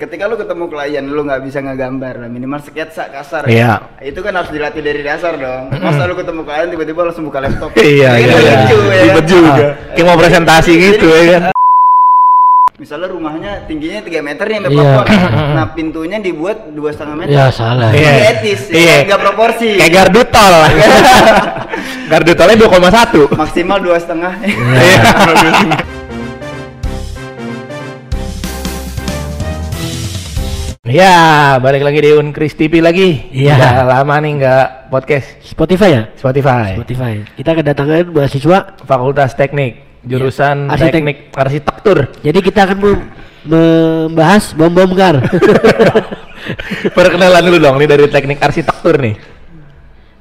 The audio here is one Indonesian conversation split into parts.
ketika lu ketemu klien lu nggak bisa ngegambar lah minimal sketsa kasar Iya. itu kan harus dilatih dari dasar dong masa lu ketemu klien tiba-tiba langsung buka laptop Iya, iya, iya. ya Ribet juga. Kayak mau presentasi gitu ya kan. misalnya rumahnya tingginya 3 meter nih sampai Iya. plafon nah pintunya dibuat dua setengah meter Ya salah. Iya. etis Iya. ya nggak proporsi Kayak gardu tol. gardu tolnya 2,1. maksimal dua setengah Ya, balik lagi di Unkris TV lagi. Iya. Udah lama nih nggak podcast Spotify ya? Spotify. Spotify. Kita kedatangan mahasiswa. Fakultas Teknik, jurusan Iya. Arsitek. Teknik Arsitektur. Jadi kita akan mem- membahas bom bom kar. Perkenalan dulu dong nih dari Teknik Arsitektur nih.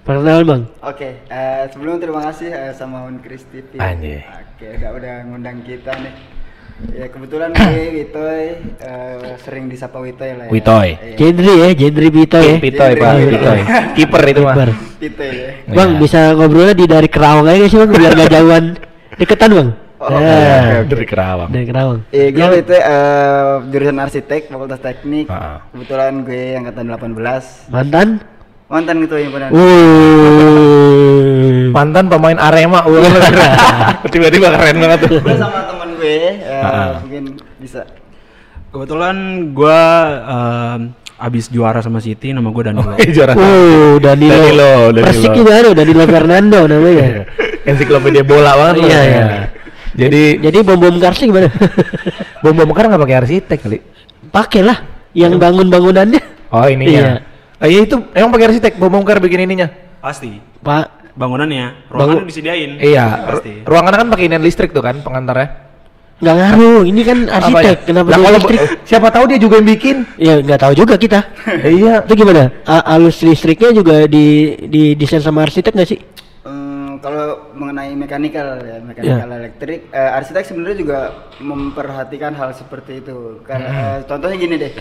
Perkenalan bang. Oke, eh, sebelum terima kasih eh, sama Unkris TV. Anjay. Oke, udah udah ngundang kita nih. Ya kebetulan gue Witoy eh, sering disapa Witoy lah ya. Witoy. Iya, Gendri ya, Gendri Bito ya. Pitoy, Pak. Pitoy. Kiper itu mah. Kiper. Witoy ya. Bang Iya. bisa ngobrolnya di dari Kerawang aja sih bang, biar gak jauhan. Deketan bang. Oh, Nah. Dari Kerawang. Dari Kerawang. Iya, gue itu eh, jurusan arsitek, Fakultas Teknik. Ah. Kebetulan gue angkatan 18. Mantan? Mantan gitu ya benar. Wuh. Mantan pemain Arema, wah. Tiba-tiba keren banget tuh. Gue sama teman gue eh, Ah. mungkin bisa. Kebetulan gua em, abis juara sama City, nama gua Danilo. Oh, juara. Oh, Danilo. Danilo, Danilo. Persik juga ada Danilo Fernando namanya. Ensiklopedia bola banget loh. Iya, iya. Jadi Jadi bom bom kar sih gimana? bom bom kan nggak pakai arsitek kali. Pakai lah yang bangun bangunannya. Oh ininya. Iya. Ah, iya itu emang pakai arsitek bom bom bikin ininya. Pasti. Pak, Bangunannya, Bangun- ruangan disediain. Iya. Pasti. ru- Ruangan kan pakai inian listrik tuh kan pengantarnya. Nggak ngaruh. Ini kan arsitek. Apanya? Kenapa dia kalau listrik? eh, siapa tahu dia juga yang bikin. Ya nggak tahu juga kita. Eh, iya. Itu gimana? A- alus listriknya juga di di desain sama arsitek nggak sih? Eh, kalau mengenai mekanikal ya, mekanikal Iya. elektrik, eh, arsitek sebenarnya juga memperhatikan hal seperti itu. Karena Hmm. eh, contohnya gini deh,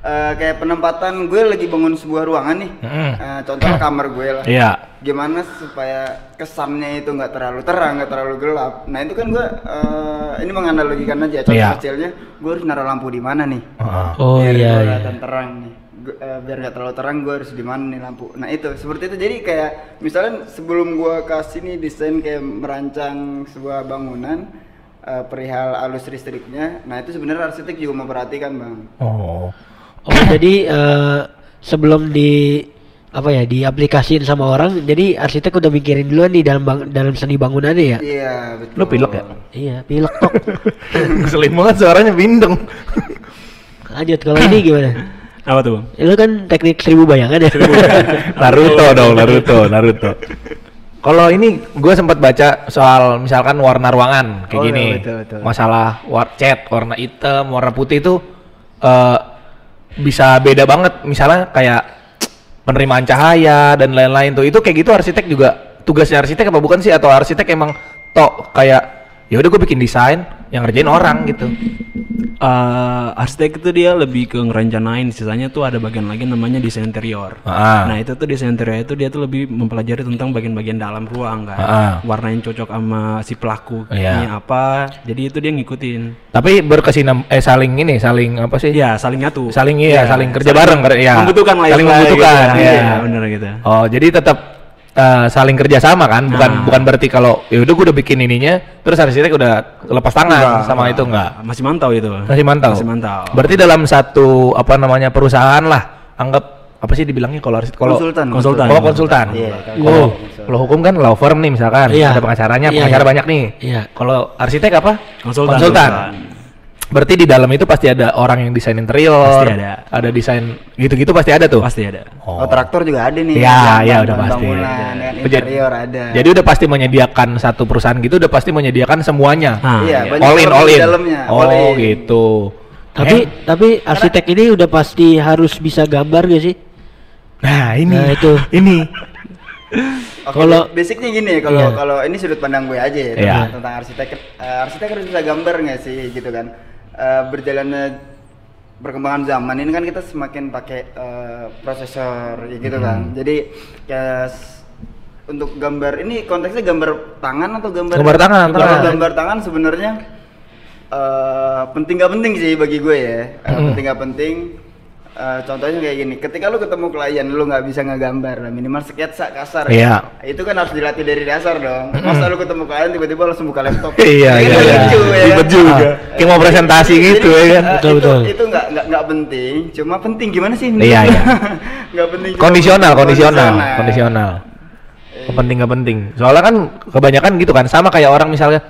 eh, kayak penempatan gue lagi bangun sebuah ruangan nih, Hmm. Eh, contohnya kamar gue lah. Iya. Gimana supaya kesannya itu nggak terlalu terang, nggak terlalu gelap. Nah itu kan gue eh, ini menganalogikan aja contoh Iya. kecilnya, gue harus naruh lampu di mana nih? Heeh. Oh biar iya. iya. terang nih Gua- eh, biar nggak terlalu terang gue harus di mana nih lampu nah itu seperti itu jadi kayak misalnya sebelum gue kasih nih desain kayak merancang sebuah bangunan eh, perihal alus listriknya nah itu sebenarnya arsitek juga memperhatikan bang Oh. Oh jadi eh, sebelum di apa ya diaplikasiin sama orang, jadi arsitek udah mikirin duluan nih dalam bang, dalam seni bangunannya ya. iya betul Lu pilek ya? Iya, pilek tok. Ngeselin banget suaranya bindeng. Lanjut kalau ini gimana? Apa tuh, Bang? Lu kan teknik seribu bayangan ya. Naruto dong, Naruto, Naruto. Kalau ini gue sempat baca soal misalkan warna ruangan kayak Oh, iya, gini, betul, betul. masalah war cat warna hitam, warna putih itu eh, bisa beda banget. Misalnya kayak penerimaan cahaya dan lain-lain tuh, itu kayak gitu arsitek juga tugasnya arsitek apa bukan sih? Atau arsitek emang tok kayak ya udah gue bikin desain yang ngerjain orang gitu. Eh, arsitek itu dia lebih ke ngerencanain, sisanya tuh ada bagian lagi namanya desain interior. Ah. Nah itu tuh desain interior itu dia tuh lebih mempelajari tentang bagian-bagian dalam ruang kan, Ah. warna yang cocok sama si pelaku Iya. ini apa, jadi itu dia ngikutin. Tapi berkesinam eh saling ini, saling apa sih? Iya saling nyatu. Saling iya, Iya, saling kerja bareng ber- ya. Membutuhkan lah saling membutuhkan. gitu. Iya. Iya bener gitu. Oh, jadi tetap eh, saling kerja sama kan? Bukan Nah. bukan berarti kalau ya udah gue udah bikin ininya, terus arsitek udah lepas tangan Enggak, sama enggak. itu enggak. Masih mantau itu. Masih mantau. Masih mantau. Berarti dalam satu apa namanya perusahaan lah, anggap apa sih dibilangnya kalau arsitek kalau konsultan konsultan. Oh, konsultan. Iya, Kalau kalau hukum kan law firm nih misalkan, Iya. ada pengacaranya, Iya, pengacara iya. banyak nih. Iya. Kalau arsitek apa? Konsultan. Konsultan. Berarti di dalam itu pasti ada orang yang desain interior, Pasti ada. desain gitu-gitu pasti ada tuh. Pasti ada. oh, traktor juga ada nih Iya, iya, bahan- udah pasti. bangunan, Jadi- interior ada Jadi udah pasti menyediakan satu perusahaan gitu udah pasti menyediakan semuanya. Ah, iya, banyak all in, all in. dalamnya, Oh, all in. gitu. tapi Eh, tapi arsitek ini udah pasti harus bisa gambar gak sih? nah ini, Nah, itu. ini. Oke, Kalau- ba- basicnya gini ya kalau Iya. kalau ini sudut pandang gue aja ya Iya. tentang, arsitek Eh, arsitek harus bisa gambar nggak sih gitu kan Eh, berjalannya perkembangan zaman ini kan kita semakin pakai eh, prosesor ya gitu kan Hmm. jadi kayak s- untuk gambar ini konteksnya gambar tangan atau gambar Gambar tangan, kalau tangan. gambar tangan sebenarnya eh, penting gak penting sih bagi gue ya. Eh, Penting gak penting. Eh, contohnya kayak gini, ketika lu ketemu klien lu nggak bisa ngegambar, lah, minimal sketsa kasar. Iya. Itu kan harus dilatih dari dasar dong. Masa lu ketemu klien tiba-tiba langsung buka laptop. Iya, iya, iya. lucu, ya Ribet kan? juga. Ah, Kayak mau presentasi jadi- gitu, ya kan? eh, Betul, itu, betul. Itu nggak nggak penting, cuma penting gimana sih? Iya, iya. Nggak penting. kondisional kondisional kondisional penting nggak penting soalnya kan kebanyakan gitu kan sama kayak orang misalnya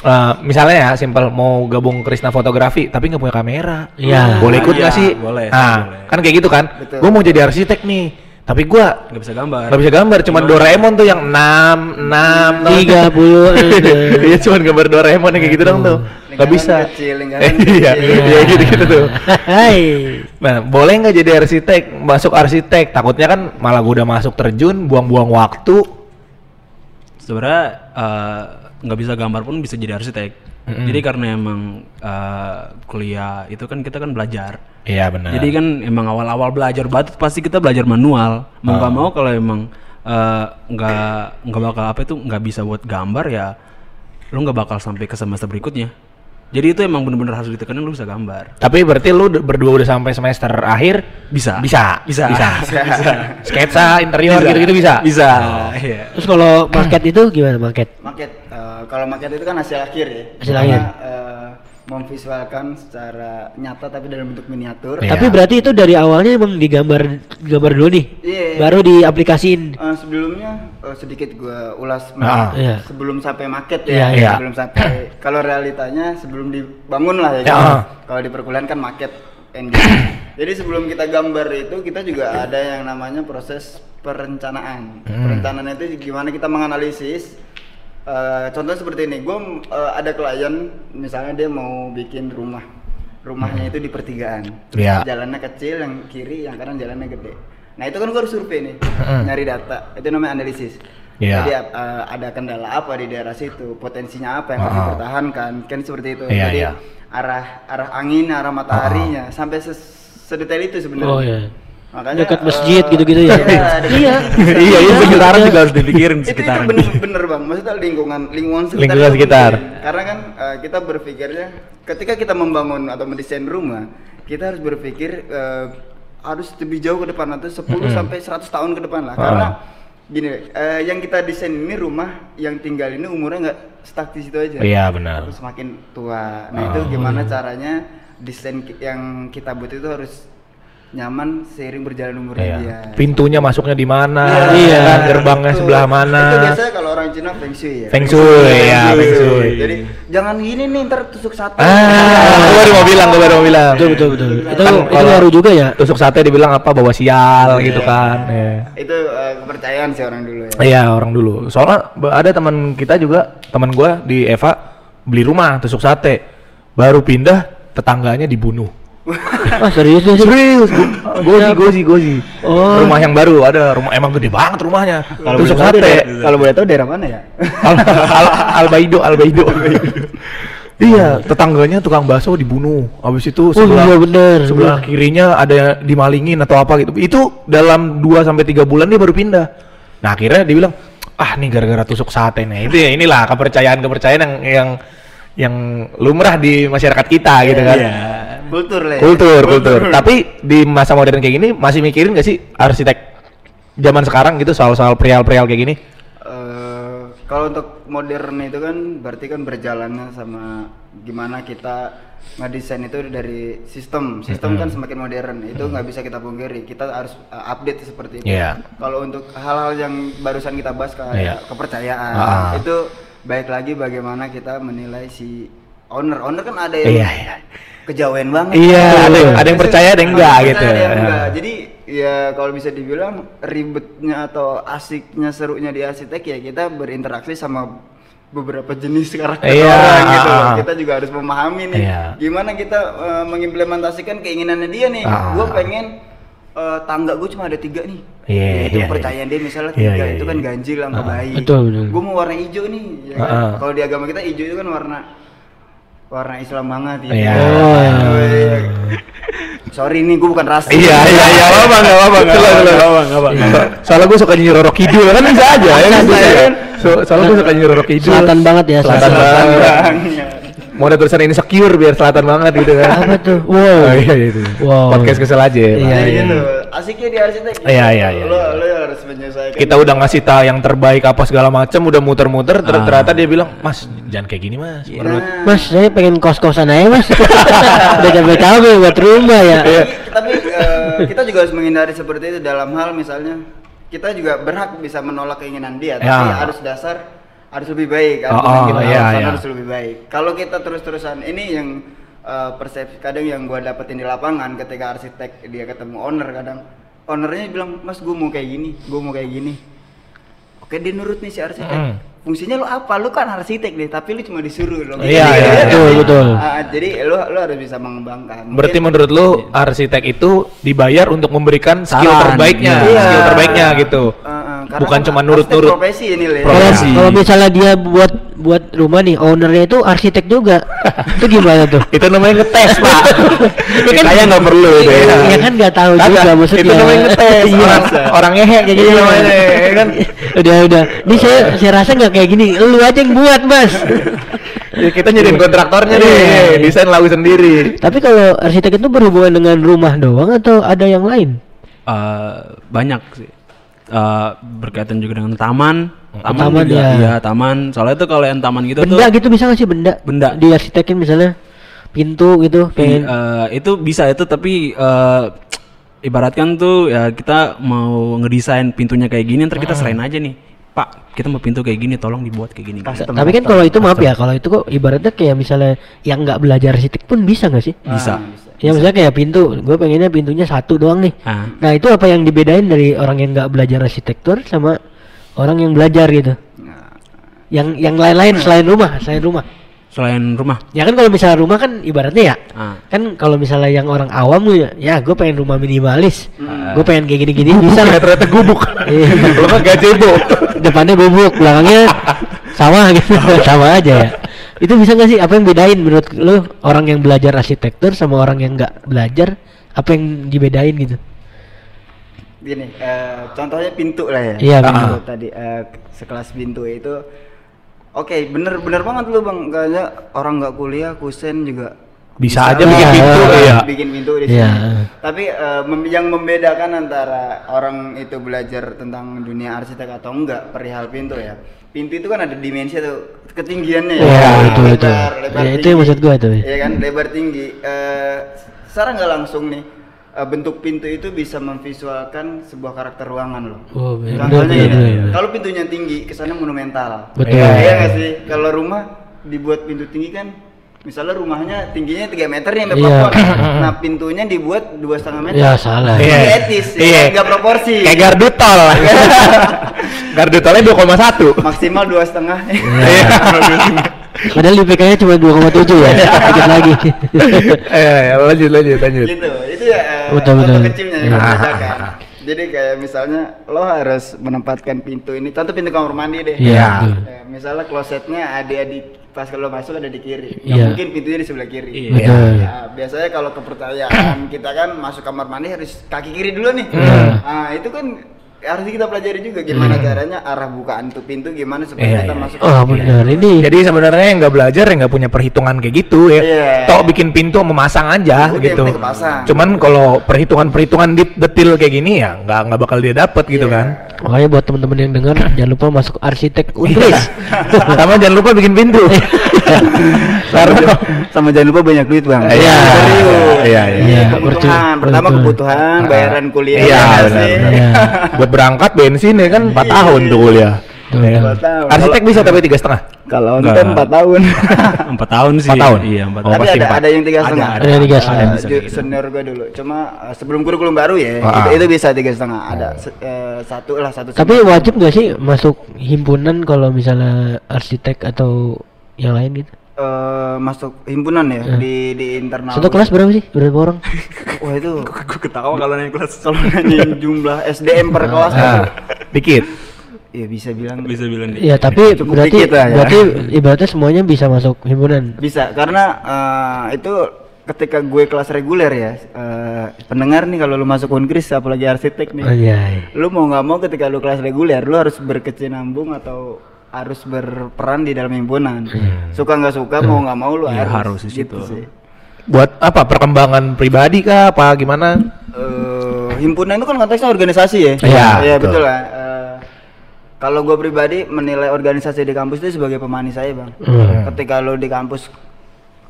eh, misalnya ya simpel mau gabung Krisna fotografi tapi nggak punya kamera Iya. boleh ikut nggak Iya, sih boleh, nah boleh. kan kayak gitu kan Betul. gue mau jadi arsitek nih tapi gua nggak bisa gambar nggak bisa gambar cuman Doraemon tuh yang 6 6 tiga puluh iya cuman gambar Doraemon yang kayak gitu dong tuh nggak bisa kecil, lingkaran iya iya gitu gitu tuh Hai. Nah, boleh nggak jadi arsitek? Masuk arsitek, takutnya kan malah gua udah masuk terjun, buang-buang waktu. sebenarnya eh, nggak bisa gambar pun bisa jadi arsitek. Jadi karena emang eh, kuliah itu kan kita kan belajar. Iya benar. jadi kan emang awal-awal belajar batu pasti kita belajar manual. Mau nggak mau kalau emang eh, nggak nggak bakal apa itu nggak bisa buat gambar ya lu nggak bakal sampai ke semester berikutnya. Jadi itu emang bener-bener harus ditekanin lu bisa gambar. Tapi berarti lu berdua udah sampai semester akhir? Bisa. Bisa, bisa. Bisa. bisa. Sketsa interior gitu-gitu bisa. bisa. Iya. Terus kalau market itu gimana market? Market, eh, kalau market itu kan hasil akhir ya. Hasil Karena, akhir. eh, memvisualkan secara nyata tapi dalam bentuk miniatur. Iya. Tapi berarti itu dari awalnya emang digambar gambar dulu nih. Iya. Baru diaplikasiin. Eh, sebelumnya eh, sedikit gua ulas Ah. Iya. sebelum sampai market ya, iya. sebelum sampai kalau realitanya sebelum dibangun lah ya. Ya, kan? ah. Kalau di perkuliahan kan market. Jadi sebelum kita gambar itu kita juga ada yang namanya proses perencanaan. Hmm. Perencanaan itu gimana kita menganalisis Eh, contohnya seperti ini, gue ada klien misalnya dia mau bikin rumah, rumahnya itu di pertigaan, Iya. jalannya kecil, yang kiri, yang kanan jalannya gede. Nah itu kan gue harus survei nih, Mm-mm. nyari data, itu namanya analisis. Iya. Jadi eh, ada kendala apa di daerah situ, potensinya apa yang harus Ah. dipertahankan, kan seperti itu. Iya, Jadi iya. arah arah angin, arah mataharinya, sampai ses- sedetail itu sebenarnya. Oh iya. Makanya Dekat eh, masjid gitu-gitu ya. Iya, dekat- Iya. Iya, iya sekitaran juga harus dipikirin itu itu sekitaran bener, bener bang maksudnya lingkungan lingkungan sekitar Lingkungan itu sekitar. karena kan eh, kita berpikirnya ketika kita membangun atau mendesain rumah kita harus berpikir eh, harus lebih jauh ke depan atau 10 sampai 100 tahun ke depan lah Ah. karena gini eh, yang kita desain ini rumah yang tinggal ini umurnya nggak stuck di situ aja Iya benar. harus semakin tua Ah. nah itu gimana caranya desain yang kita buat itu harus nyaman seiring berjalan umurnya Iya. dia Pintunya masuknya di mana? Iya. kan? Gerbangnya Itu- sebelah mana? Itu biasanya kalau orang Cina feng shui ya. Feng shui, ya, feng shui. Jadi jangan gini nih ntar tusuk sate. Ah, gue baru mau bilang, gue baru mau bilang. Betul betul betul. Itu Kan itu kalau baru juga ya. Tusuk sate dibilang apa bawa sial gitu Iya. kan. Iya. Itu eh, kepercayaan sih orang dulu ya. Iya orang dulu. Soalnya ada teman kita juga, teman gua di Eva beli rumah tusuk sate, baru pindah tetangganya dibunuh. Wah serius sih? Serius, gozi gozi gozi. Oh. Rumah yang baru ada rumah emang gede banget rumahnya. tusuk boleh tahu sate. Kalau boleh tahu daerah mana ya? Al, al, Albaido, Albaido. iya, tetangganya tukang bakso dibunuh. Habis itu Oh sebelah iya bener. sebelah kirinya ada yang dimalingin atau apa gitu. Itu dalam 2 sampai 3 bulan dia baru pindah. Nah, akhirnya dia bilang, "Ah, nih gara-gara tusuk sate nih." Itu ya inilah kepercayaan-kepercayaan yang yang yang lumrah di masyarakat kita gitu kan. Iya. Kultur lah. Kultur, kultur. Tapi di masa modern kayak gini masih mikirin gak sih arsitek zaman sekarang gitu soal-soal perial-perial kayak gini? Eh, kalau untuk modern itu kan berarti kan berjalannya sama gimana kita ngedesain itu dari sistem sistem kan semakin modern itu nggak bisa kita pungkiri kita harus uh, update seperti itu Iya. kalau untuk hal-hal yang barusan kita bahas kayak Iya. kepercayaan Ah. itu baik lagi bagaimana kita menilai si owner owner kan ada yang Iya, iya. Kejauhan banget Iya, ada yang- ada yang percaya, ada yang enggak Ada gitu. yang Ya. enggak. jadi ya kalau bisa dibilang ribetnya atau asiknya serunya di arsitek ya kita berinteraksi sama beberapa jenis karakter Iya, orang gitu ah. kita juga harus memahami nih Iya. gimana kita eh, mengimplementasikan keinginannya dia nih Ah, gue pengen eh, tangga gue cuma ada tiga nih Iya, Ya, itu iya, kepercayaan dia misalnya Iya, tiga iya, itu kan iya. ganjil sama baik betul, betul. gue mau warna hijau nih ya kan? Ah. kalau di agama kita hijau itu kan warna warna Islam banget gitu. Iya. Oh, iya. Sorry nih, gue bukan rasis. Iya iya iya apa apa nggak apa nggak apa nggak apa nggak apa. So- Soalnya gue suka nyanyi Roro Kidul kan bisa aja ya kan bisa kan. So- Soalnya gue suka nyanyi Roro Kidul. Selatan banget ya. Selatan selatan. banget. Mau ada tulisan insecure biar selatan banget gitu kan. Apa tuh? Wow. Oh, iya itu. Wow. Podcast kesel aja. Iya, Pak. Iya iya. gitu. Asiknya di arsitek. gitu. Iya, iya, iya, Lo iya. lo harus menyesuaikan. Kita udah ngasih tahu yang terbaik apa segala macam, udah muter-muter, ter- Ah. ternyata dia bilang, "Mas, jangan kayak gini, Mas." Nah, Mas, saya pengen kos-kosan aja, Mas. Udah capek-capek buat rumah ya. Iya. tapi eh, kita juga harus menghindari seperti itu dalam hal misalnya kita juga berhak bisa menolak keinginan dia, tapi Ya. harus dasar harus lebih baik, Oh, argumen oh, kita iya, iya. harus lebih baik. Kalau kita terus-terusan ini yang eh, persepsi kadang yang gua dapetin di lapangan ketika arsitek dia ketemu owner kadang ownernya bilang mas gue mau kayak gini, gue mau kayak gini. Oke dia nurut nih si arsitek. Mm. Fungsinya lo apa? Lo kan arsitek deh, tapi lu cuma disuruh lo. Iya, iya, betul, betul. Ah, jadi lo lo harus bisa mengembangkan. Berarti Mungkin- menurut lu arsitek itu dibayar untuk memberikan skill Saran, terbaiknya, iya. skill terbaiknya gitu. Uh, uh, karena Bukan kan cuma nurut-nurut. Profesi ini Le. Kalau Profesi. kalau misalnya dia buat buat rumah nih, ownernya itu arsitek juga. itu gimana tuh? itu namanya ngetes, Pak. Ya kan- Kayak nggak perlu itu ya. Ya kan nggak tahu Kagak, juga maksudnya. Itu namanya ngetes. Iya. Orang orang ngehe kayak gini Iya. namanya, ya kan. udah udah. Ini saya saya rasa nggak kayak gini. Lu aja yang buat, Mas. Ya, kita nyediain kontraktornya nih, Iya. desain lagu sendiri. Tapi kalau arsitek itu berhubungan dengan rumah doang atau ada yang lain? Eh, banyak sih. Eh, berkaitan juga dengan taman. Taman, Taman, juga, ya. iya taman. Soalnya itu kalau yang taman gitu benda tuh gitu bisa nggak sih benda? Benda. Di arsitekin misalnya pintu gitu i- pengen eh, itu bisa itu tapi eh, ibaratkan tuh ya kita mau ngedesain pintunya kayak gini ntar kita serain aja nih. Pak, kita mau pintu kayak gini, tolong dibuat kayak gini. Custom. tapi kan kalau itu maaf ya, kalau itu kok ibaratnya kayak misalnya yang nggak belajar arsitek pun bisa nggak sih? Bisa. Ah, bisa. Ya misalnya kayak pintu, gue pengennya pintunya satu doang nih. Ah. Nah itu apa yang dibedain dari orang yang nggak belajar arsitektur sama orang yang belajar gitu? Nah, Yang yang lain-lain selain rumah, selain rumah. Selain rumah. Ya kan kalau misalnya rumah kan ibaratnya ya, Ah. kan kalau misalnya yang orang awam ya, ya gue pengen rumah minimalis, Hmm. gue pengen kayak gini-gini bisa Ya lah. ternyata gubuk. Iya. Lo kan gazebo. Depannya gubuk, belakangnya sama gitu, sama aja ya. Itu bisa nggak sih? Apa yang bedain menurut lu orang yang belajar arsitektur sama orang yang nggak belajar? Apa yang dibedain gitu? gini, eh, contohnya pintu lah ya. Iya, Pintu pintu. Tadi eh, sekelas pintu itu, oke, bener bener banget lu bang. Kayaknya orang nggak kuliah, kusen juga Bisa aja bikin pintu, iya. bikin pintu di Iya. sini. Tapi eh, mem- yang membedakan antara orang itu belajar tentang dunia arsitek atau enggak perihal pintu ya. Pintu itu kan ada dimensi atau ketinggiannya ya. Iya, Lebar- betul, betul. lebar Ya, itu yang maksud gua tuh. Iya kan, lebar tinggi. Eh, secara nggak langsung nih, eh, bentuk pintu itu bisa memvisualkan sebuah karakter ruangan loh. Oh, bener, Contohnya bener, ini, bener, bener. kalau pintunya tinggi, kesannya monumental. Betul. Iya iya nggak sih? Kalau rumah dibuat pintu tinggi kan, misalnya rumahnya tingginya 3 meter nih sampai Iya. plafon. Nah pintunya dibuat dua setengah meter. Ya salah. Ini Iya. etis, Iya. ya, nggak proporsi. Kayak gardu tol. gardu tolnya 2,1. Maksimal dua setengah. Iya. Padahal IPK-nya cuma 2,7 ya. Dikit lagi. Eh, ya, lanjut lanjut lanjut. gitu itu ya eh, Betul, contoh betul. kecilnya yang Iya. membedakan jadi kayak misalnya lo harus menempatkan pintu ini contoh pintu kamar mandi deh Iya. Eh, misalnya klosetnya ada di pas kalau masuk ada di kiri Iya. mungkin pintunya di sebelah kiri Iya. Betul. Ya, biasanya kalau kepercayaan kita kan masuk kamar mandi harus kaki kiri dulu nih Iya. nah itu kan harus kita pelajari juga gimana caranya arah bukaan tuh pintu gimana supaya Iya, kita iya. masuk Oh benar ini. Jadi sebenarnya yang nggak belajar yang nggak punya perhitungan kayak gitu ya. Iya. Toh bikin pintu memasang aja Udah, yang gitu. Cuman kalau perhitungan-perhitungan detil kayak gini ya nggak nggak bakal dia dapet gitu Iya. kan. Makanya buat teman-teman yang dengar jangan lupa masuk arsitek Untris. Sama jangan lupa bikin pintu. Karena sama jangan lupa banyak duit bang Iya. Iya, iya. Iya, kebutuhan pertama kebutuhan bayaran kuliah Iya, ya. Iya. Buat berangkat bensin ya kan 4 tahun tuh kuliah. Ya kan? Empat tahun. Arsitek bisa tapi tiga setengah. kalau nonton empat tahun Empat tahun sih. Empat tahun? Iya, empat Oh, tapi pasti ada empat. ada yang tiga Ada, setengah ada yang tiga setengah. Senior gue dulu cuma uh, sebelum kurikulum baru ya Ah. itu, itu bisa tiga setengah ada eh, satu lah satu Tapi wajib nggak sih masuk himpunan kalau misalnya arsitek atau yang lain gitu? Eh, masuk himpunan ya Eh. di di internal Satu kelas berapa sih? Berapa orang? wah itu Gue ketawa kalau naik kelas. kalau nanyain jumlah SDM per kelas Nah, dikit. ya bisa bilang Bisa bilang deh. Ya tapi Cukup berarti dikit lah ya. berarti ibaratnya semuanya bisa masuk himpunan. Bisa karena eh, itu ketika gue kelas reguler ya eh, pendengar nih kalau lu masuk unkris apalagi arsitek nih Oh iya. lu mau nggak mau ketika lu kelas reguler lu harus berkesinambung atau harus berperan di dalam himpunan. Suka nggak suka mau nggak mau lu Iya, harus, harus gitu situ. sih. Buat apa? Perkembangan pribadi kah? Apa gimana? Eh, himpunan itu kan konteksnya organisasi ya. Iya, Iya, betul. betul lah. Eh, kalau gue pribadi menilai organisasi di kampus itu sebagai pemanis saya bang. Hmm. Ketika lo di kampus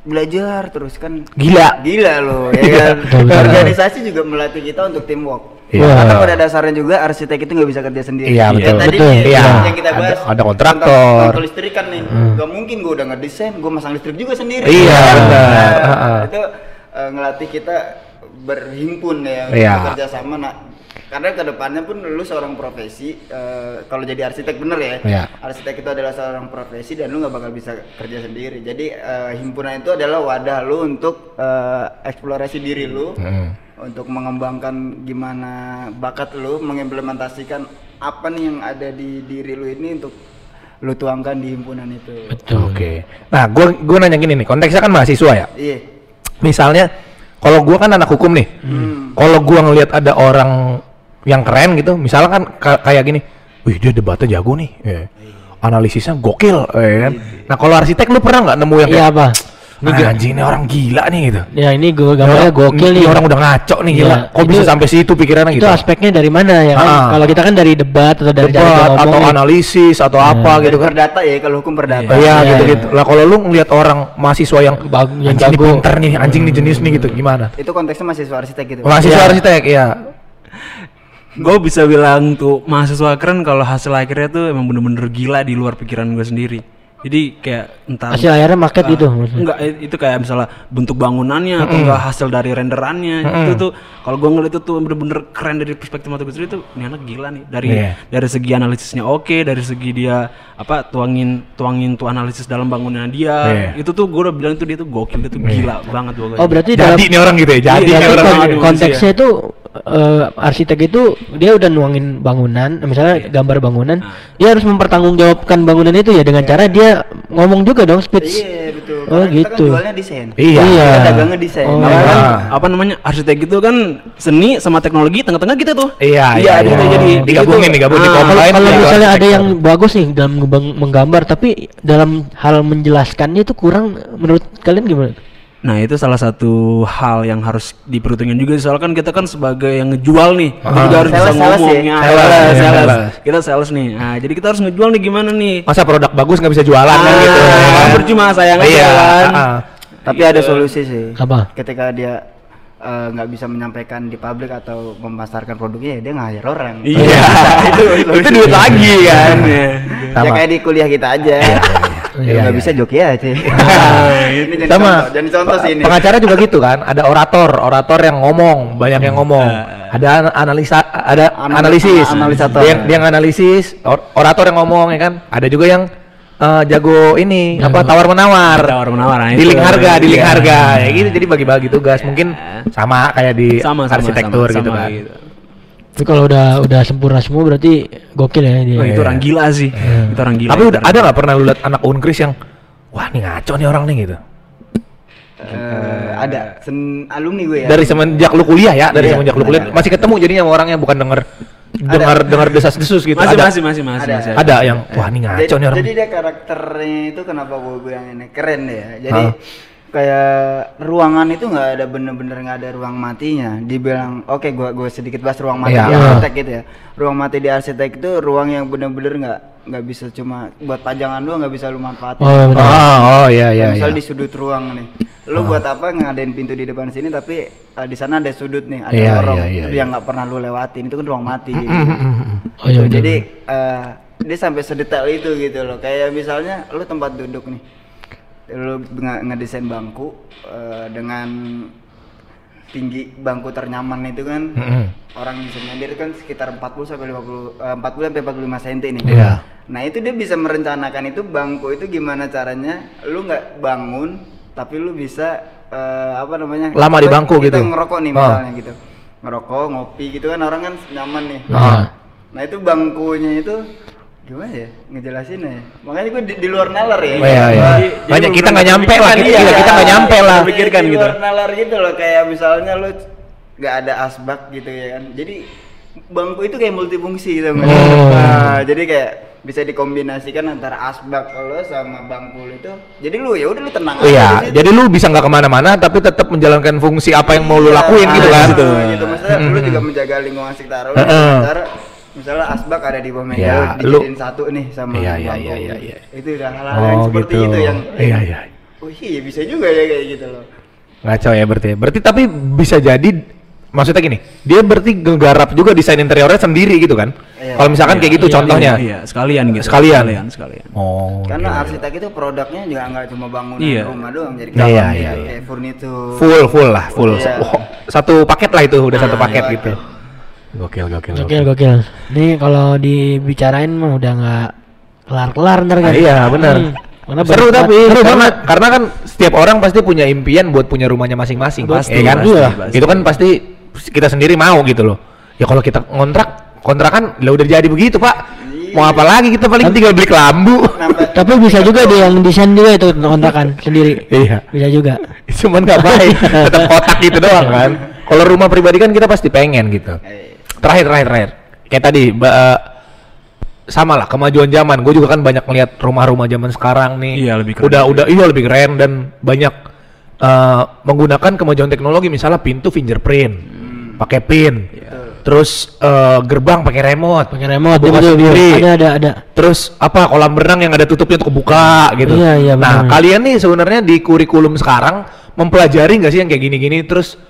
belajar terus kan Gila. gila lo ya kan. Betul, betul. organisasi juga melatih kita untuk teamwork. Iya. Karena pada dasarnya juga arsitek itu nggak bisa kerja sendiri. Iya, Kayak betul. Tadi Betul. yang- Iya. yang kita Ada- bahas. ada kontraktor. Contoh, contoh listrikan nih. Gak mungkin gue udah ngedesain, gue masang listrik juga sendiri. Iya, Nah, benar. Heeh. Itu eh, ngelatih kita berhimpun ya, Iya. bekerja sama. Nah, karena ke depannya pun lu seorang profesi, eh, kalau jadi arsitek bener ya. Iya. Arsitek itu adalah seorang profesi dan lu nggak bakal bisa kerja sendiri. Jadi eh, himpunan itu adalah wadah lu untuk eh, eksplorasi diri lu Hmm. untuk mengembangkan gimana bakat lu mengimplementasikan apa nih yang ada di diri lu ini untuk lu tuangkan di himpunan itu. Betul. Oke. Nah, gua gua nanya gini nih, konteksnya kan mahasiswa ya. Iya. Misalnya kalau gua kan anak hukum nih. Hmm. Kalau gua ngelihat ada orang yang keren gitu, misalnya kan ka- kayak gini, wih dia debatnya jago nih, ya. analisisnya gokil, ya kan. Nah kalau arsitek lu pernah nggak nemu yang Iya kayak, apa? Ini anjing ini orang gila nih gitu. Ya ini gue gambarnya gokil Ini nih. orang udah ngaco nih gila. Iya, Kok bisa itu- sampai situ pikirannya itu gitu? aspeknya dari mana ya kan? Ah. Kalau kita kan dari debat atau dari cara Debat atau ngomong analisis atau apa Dari gitu kan. perdata ya kalau hukum perdata. Iya Iya, gitu-gitu. Lah kalau lu ngelihat orang mahasiswa yang Bag- yang anjing nih jago. pinter nih, anjing nih jenis nih gitu, gimana? Itu konteksnya mahasiswa arsitek gitu. Mahasiswa Iya. arsitek ya. gue bisa bilang tuh mahasiswa keren kalau hasil akhirnya tuh emang bener-bener gila di luar pikiran gue sendiri jadi kayak entah Hasil akhirnya market Ah, gitu maksudnya. enggak itu kayak misalnya bentuk bangunannya atau enggak hasil dari renderannya itu tuh kalau gua ngeliat itu tuh bener-bener keren dari perspektif mata gue sendiri tuh ini anak gila nih dari Iya. dari segi analisisnya oke dari segi dia apa tuangin tuangin tuh analisis dalam bangunan dia Iya. itu tuh gue udah bilang tuh dia tuh gokil dia tuh gila banget gua Oh berarti dalam Jadi nih orang gitu ya, jadi Iya, nih orang. kon- aduh, konteksnya itu eh, arsitek itu dia udah nuangin bangunan, misalnya gambar bangunan, dia harus mempertanggungjawabkan bangunan itu ya dengan cara dia ngomong juga dong speech. Iya betul. Oh, Karena kita kan gitu. jualnya desain. Iya. Kita dagangnya desain. Oh. Makanya kan Ah. apa namanya arsitek itu kan seni sama teknologi tengah-tengah gitu tuh Iya, iya, iya, iya. jadi Digabungin, gitu. digabung, Ah, di Kalau ya, misalnya ada yang bagus nih dalam menggambar tapi dalam hal menjelaskannya itu kurang menurut kalian gimana? Nah itu salah satu hal yang harus diperhitungin juga soalnya kan kita kan sebagai yang ngejual nih kita juga harus bisa Sales, sales ngomong ya? ya Sales, sales, ya, sales. sales. kita sales nih nah jadi kita harus ngejual nih gimana nih Masa produk bagus nggak bisa jualan kan Ah, gitu. ya kan? percuma sayang aja Iya. kan. ah. tapi ada solusi sih. Apa? Ketika dia eh, nggak bisa menyampaikan di publik atau memasarkan produknya ya dia nge-hire orang. Iya. itu itu duit lagi kan. Ya Sama. kayak di kuliah kita aja. Iya, Ya nggak iya. bisa joki aja. ini jadi Sama. contoh, jadi contoh sih ini. Pengacara juga gitu kan, ada orator, orator yang ngomong, banyak yang ngomong. Eh, Ada an- analisa, ada Ana- analisis, analisator. Dia, dia yang analisis, or- orator yang ngomong ya kan. Ada juga yang eh, jago ini apa tawar menawar, Tawar menawar, nah di itu. link harga, di link Iya. harga, ya gitu. Jadi bagi-bagi tugas, mungkin sama kayak di sama sama arsitektur sama, gitu sama kan. gitu. Tapi kalau udah udah sempurna semua berarti gokil ya dia. Wah, itu orang gila sih itu orang gila Tapi udah ada nggak pernah lu lihat anak unkris yang wah nih ngaco nih orang nih gitu. Eh, ada sen alumni gue ya. Dari semenjak lu kuliah ya, dari Iya, semenjak lu ada, kuliah ada. masih ketemu jadinya sama orangnya bukan denger dengar dengar desas-desus gitu. masih ada, masih masih masih Ada. masih ada yang wah nih ngaco jadi, nih orang. jadi dia karakternya itu kenapa gue bilang ini keren ya. Jadi Hah? Kayak ruangan itu nggak ada bener-bener nggak ada ruang matinya. Dibilang oke gue gue sedikit bahas ruang mati Iya. di arsitek gitu ya. Ruang mati di arsitek itu ruang yang bener-bener nggak nggak bisa cuma buat pajangan doang nggak bisa lu manfaatin. Oh, benar. Oh, oh iya iya misal iya. di sudut ruang nih. Lu buat apa ngadain pintu di depan sini tapi eh, di sana ada sudut nih, ada Iya, lorong iya, iya, itu yang nggak pernah lu lewatin. Itu kan ruang mati. jadi. Oh iya jadi eh, dia sampai sedetail itu gitu loh. Kayak misalnya lu tempat duduk nih. Lu nge- ngedesain bangku eh, dengan tinggi bangku ternyaman itu kan Mm-mm. orang bisa nyender kan sekitar 40 sampai 50 eh, 40 sampai 45 cm nih. Iya. Nah, itu dia bisa merencanakan itu bangku itu gimana caranya lu nggak bangun tapi lu bisa eh, apa namanya? Lama di bangku kita gitu. ngerokok nih Oh. misalnya gitu. Ngerokok, ngopi gitu kan orang kan nyaman nih. Ah. Nah itu bangkunya itu gimana ya ngejelasin ya makanya gue di, di luar nalar ya Oh, iya, iya. Jadi- Banyak jadi kita nggak nyampe lah, kita- iya. kita nggak nyampe lah. Di- Pikirkan di gitu. luar nalar gitu loh kayak misalnya lu nggak ada asbak gitu ya kan jadi bangku itu kayak multifungsi gitu Oh. nah jadi kayak bisa dikombinasikan antara asbak lo sama bangkul itu jadi lu ya udah lu tenang Iya, di situ. jadi lu bisa nggak ke mana-mana tapi tetap menjalankan fungsi apa yang mau lu Iya, lakuin gitu kan. gitu. gitu. Maksudnya lu juga menjaga lingkungan sekitar lu. Heeh. Cara misalnya asbak ada di bawah meja Iya, lu satu nih sama Iya, iya, bangku. iya, iya, iya. Itu udah hal-hal yang seperti itu yang Iya, iya. Oh iya bisa juga ya kayak gitu loh. Ngaco ya berarti. ya. Berarti tapi bisa jadi maksudnya gini, dia berarti nggarap juga desain interiornya sendiri gitu kan? Iya. Kalau misalkan kayak gitu Iya, contohnya. Iya, iya, sekalian gitu. Sekalian. sekalian, sekalian. Oh. Karena gila. arsitek itu produknya juga nggak cuma bangunan Iya. rumah doang jadi Iya, kayak iya, iya. kayak furniture. full full lah, full. Iya. Wah, satu paket lah itu, udah satu Nah, paket iya. gitu. Gokil, gokil. Gokil gokil. Ini kalau dibicarain mah udah nggak kelar-kelar ntar kan. Ah, iya, benar. Hmm. Karena Seru banyak tapi seru karena, banget. karena kan setiap orang pasti punya impian buat punya rumahnya masing-masing, Pasti, ya kan? pasti, Iya. pasti. Itu kan pasti kita sendiri mau gitu loh. Ya kalau kita ngontrak, kontrakan lah udah jadi begitu, Pak. Mau apa lagi kita paling tinggal beli kelambu. Tapi bisa juga dia yang desain juga itu kontrakan sendiri. Iya. Bisa juga. Cuman nggak baik, tetap kotak gitu doang kan. Kalau rumah pribadi kan kita pasti pengen gitu. Terakhir, terakhir, terakhir. Kayak tadi, ba- eh, sama lah kemajuan zaman. Gue juga kan banyak ngeliat rumah-rumah zaman sekarang nih. Iya, lebih keren. Udah, udah, iya lebih keren dan banyak eh, menggunakan kemajuan teknologi. Misalnya pintu fingerprint, pakai pin. Terus eh, gerbang pakai remote. Pakai remote Buka betul, betul. sendiri. Ada ada ada. Terus apa kolam renang yang ada tutupnya untuk kebuka gitu. Iya, iya, Nah, benar. kalian nih sebenarnya di kurikulum sekarang mempelajari nggak sih yang kayak gini-gini terus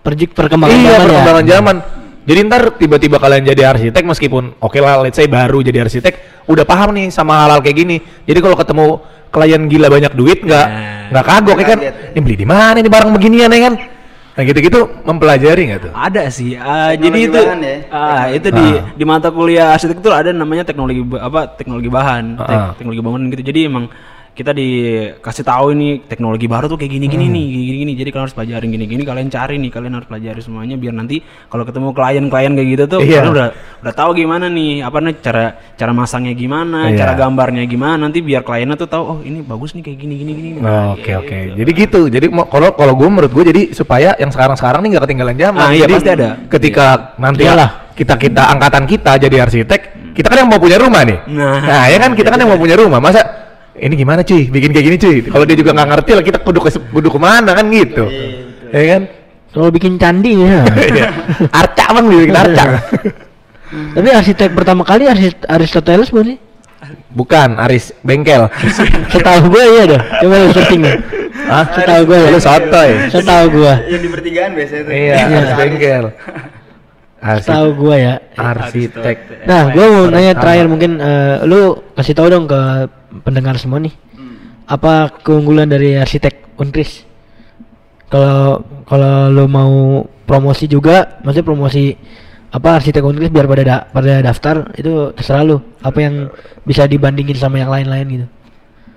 Perjik perkembangan iya, zaman ya. perkembangan zaman. Jadi ntar tiba-tiba kalian jadi arsitek meskipun oke lah let's say baru jadi arsitek udah paham nih sama hal-hal kayak gini. Jadi kalau ketemu klien gila banyak duit nggak Nah, nggak kagok ya kan? Ini beli di mana ini barang beginian ya kan? Nah gitu-gitu mempelajari nggak tuh? Ada sih. Teknologi jadi itu ya? ah, itu Ah. di di mata kuliah arsitektur ada namanya teknologi apa teknologi bahan, tek- Ah. teknologi bangunan gitu. Jadi emang kita dikasih tahu ini teknologi baru tuh kayak gini-gini Hmm. nih, gini-gini. Jadi kalian harus pelajarin gini-gini, kalian cari nih, kalian harus pelajari semuanya biar nanti kalau ketemu klien-klien kayak gitu tuh Iya. kalian udah udah tahu gimana nih, apa nih cara cara masangnya gimana, Iya. cara gambarnya gimana nanti biar kliennya tuh tahu oh ini bagus nih kayak gini-gini gini. Nah, Oke oke. Jadi gitu. Jadi kalau kalau gue menurut gue jadi supaya yang sekarang-sekarang nih nggak ketinggalan zaman. Ah, iya, Jadi pasti ada. Ketika nanti Iyalah. kita kita angkatan kita jadi arsitek, kita kan yang mau punya rumah nih. Nah. ya kan kita kan yang mau punya rumah. Masa ini gimana cuy? Bikin kayak gini cuy. Kalau dia juga nggak ngerti lah kita kudu ke kudu ke mana kan gitu. Ya kan? Kalau bikin candi ya. Iya. arca bang bikin arca. Tapi arsitek pertama kali Arist Aristoteles bukan sih? Bukan Aris bengkel. Setahu gue iya dah. Coba lu searching ya. Hah? Setahu gue ya. Lu sotoy. Setahu gue. yang di pertigaan biasanya tuh. Iya, Aris bengkel. Setahu Arsitek. gue ya. Arsitek. Nah, gue mau nanya terakhir mungkin eh, lu kasih tahu dong ke pendengar semua nih. Apa keunggulan dari arsitek Unkris? Kalau kalau lu mau promosi juga, maksudnya promosi apa arsitek Unkris biar pada da- pada daftar itu terserah lu. Apa yang bisa dibandingin sama yang lain-lain gitu.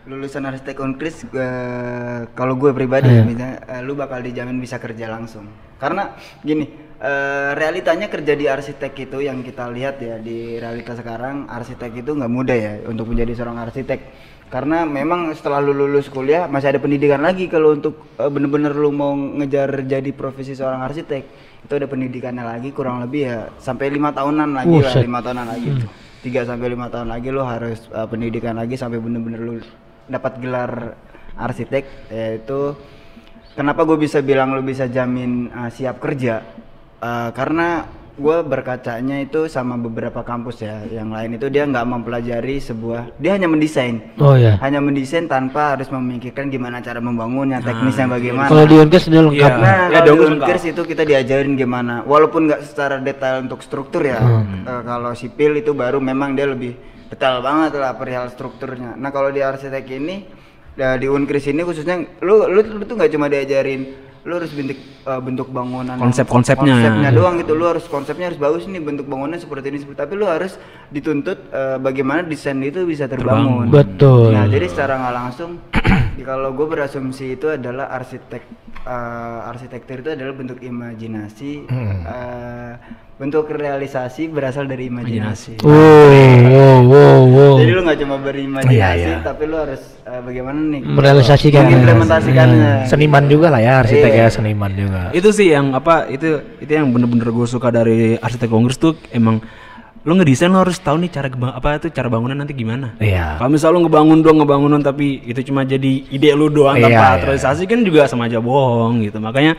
lulusan arsitek unkris eh, kalau gue pribadi Iya. misalnya eh, lu bakal dijamin bisa kerja langsung karena gini eh, realitanya kerja di arsitek itu yang kita lihat ya di realitas sekarang arsitek itu nggak mudah ya untuk menjadi seorang arsitek. Karena memang setelah lu lulus kuliah masih ada pendidikan lagi kalau untuk eh, bener-bener lu mau ngejar jadi profesi seorang arsitek itu ada pendidikannya lagi kurang lebih ya sampai lima tahunan lagi lah lima tahunan lagi. Tiga sampai lima tahun lagi lo harus uh, pendidikan lagi sampai bener-bener lo dapat gelar arsitek yaitu kenapa gue bisa bilang lo bisa jamin uh, siap kerja Uh, karena gue berkacanya itu sama beberapa kampus ya yang lain itu dia nggak mempelajari sebuah dia hanya mendesain Oh ya. hanya mendesain tanpa harus memikirkan gimana cara membangunnya teknisnya bagaimana Kalau di Unkris udah lengkap. Nah, Ya, kalau di. Unkris itu kita diajarin gimana, walaupun nggak secara detail untuk struktur ya. Hmm. Eh, kalau sipil itu baru memang dia lebih detail banget lah perihal strukturnya. Nah kalau di arsitek ini, ya, di Unkris ini khususnya, lu lu, lu tuh nggak cuma diajarin lu harus bentuk eh, bentuk bangunan Konsep-konsepnya. konsepnya doang gitu lu harus konsepnya harus bagus nih bentuk bangunannya seperti ini seperti tapi lu harus dituntut eh, bagaimana desain itu bisa terbangun Betul. Nah, jadi secara nggak langsung, kalau gue berasumsi itu adalah arsitek, eh, arsitektur itu adalah bentuk imajinasi, eh, bentuk realisasi berasal dari imajinasi. Wow, wow, wow, wow. Jadi lu nggak cuma berimajinasi, Iya, iya. tapi lu harus eh, bagaimana nih? Merealisasikan. Mengimplementasikannya. Seniman juga lah ya arsitek Iya. ya seniman juga. itu sih yang apa itu itu yang bener-bener gue suka dari arsitek kongres tuh emang lo ngedesain lo harus tahu nih cara apa itu cara bangunan nanti gimana. Iya. Kalau misal lo ngebangun doang ngebangunan tapi itu cuma jadi ide lu doang Iya, tanpa iya. realisasi kan juga sama aja bohong gitu. Makanya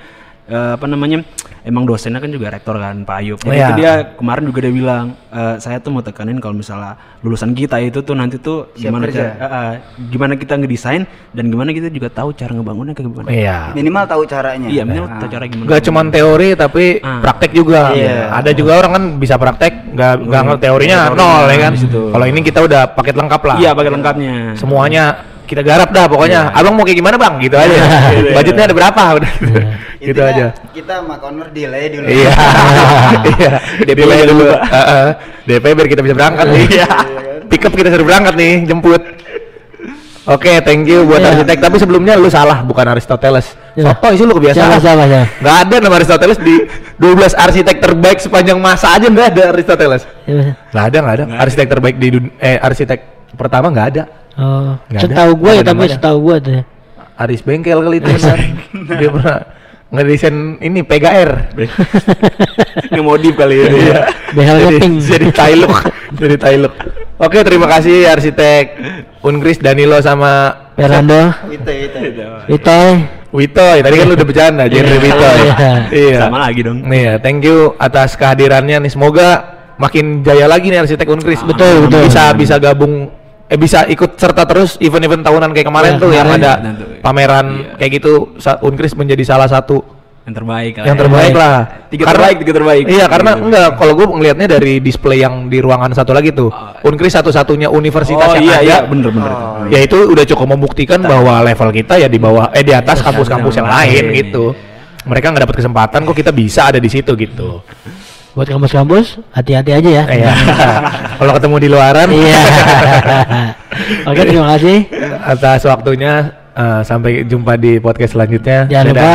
eh, apa namanya? Emang dosennya kan juga rektor kan Pak Ayub. Jadi Iya. itu dia kemarin juga dia bilang eh, saya tuh mau tekanin kalau misalnya lulusan kita itu tuh nanti tuh Siap gimana kerja. cara eh, eh, gimana kita ngedesain dan gimana kita juga tahu cara ngebangunnya kayak gimana. Iya. Minimal tahu caranya. Iya, minimal tahu cara gimana. Gak cuman teori tapi Ah. praktek juga. Iya. Ada juga orang kan bisa praktek, nggak nggak ngerti teorinya teorinya nol ya kan. Kalau ini kita udah paket lengkap lah. Iya, pakai lengkapnya. Semuanya kita garap dah pokoknya. Iya. Abang mau kayak gimana bang? Gitu aja. Budgetnya ada berapa? Udah. gitu Intinya, aja. Kita sama Connor delay dulu. Iya. Iya. DP jangan dulu. Heeh. DP biar kita bisa berangkat nih. Iya. Pick up kita suruh berangkat nih, jemput. Oke, thank you buat Iya. arsitek. Tapi sebelumnya lu salah, bukan Aristoteles. Iya. Sotoy sih lu kebiasaan. Siapa siapa siapa? Nggak ada nama Aristoteles di 12 arsitek terbaik sepanjang masa aja nggak ada Aristoteles. Siapa? Nggak ada, nggak ada. Arsitek terbaik di dun- eh arsitek pertama nggak ada. Oh, setahu gue ya tapi setahu gue tuh. ya. Aris Bengkel kali itu kan. Dia pernah ngedesain ini PGR. Ngemodif kali ya. Iya. Behelnya Jadi- pink. Jadi Tailuk, jadi Tailuk. Oke, terima kasih arsitek Unkris Danilo sama Fernando, Itu itu. Itoy, Wito. Tadi kan lu udah bercanda, genre Wito. Iya. Iya. Sama lagi dong. Nih ya, thank you atas kehadirannya nih. Semoga makin jaya lagi nih arsitek Unkris. Betul, betul. Bisa bisa gabung eh bisa ikut serta terus event-event tahunan kayak kemarin Ya, tuh yang ada tuh. pameran Iya. kayak gitu Sa- Unkris menjadi salah satu Yang terbaik lah yang ya. terbaik lah. Tiga terbaik, tiga terbaik. Iya, karena Gitu. enggak kalau gue ngelihatnya dari display yang di ruangan satu lagi tuh. Unkris satu-satunya universitas Oh yang iya ada. iya bener bener. Oh. Ya itu udah cukup membuktikan bahwa level kita ya di bawah eh di atas kampus-kampus yang lain lain. gitu. Mereka nggak dapat kesempatan kok kita bisa ada di situ gitu. Buat kampus-kampus hati-hati aja ya. Iya. Kalau ketemu di luaran Iya. Oke terima kasih. atas waktunya eh, sampai jumpa di podcast selanjutnya. Jangan Dadah. lupa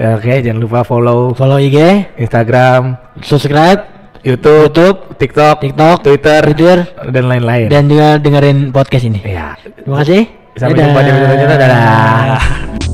Ya, Oke, jangan lupa follow follow IG, Instagram, subscribe, YouTube, YouTube, TikTok, TikTok, Twitter, Twitter, dan lain-lain. dan juga dengerin podcast ini. Iya. Terima kasih. Sampai Dadah. jumpa di video selanjutnya. Dadah.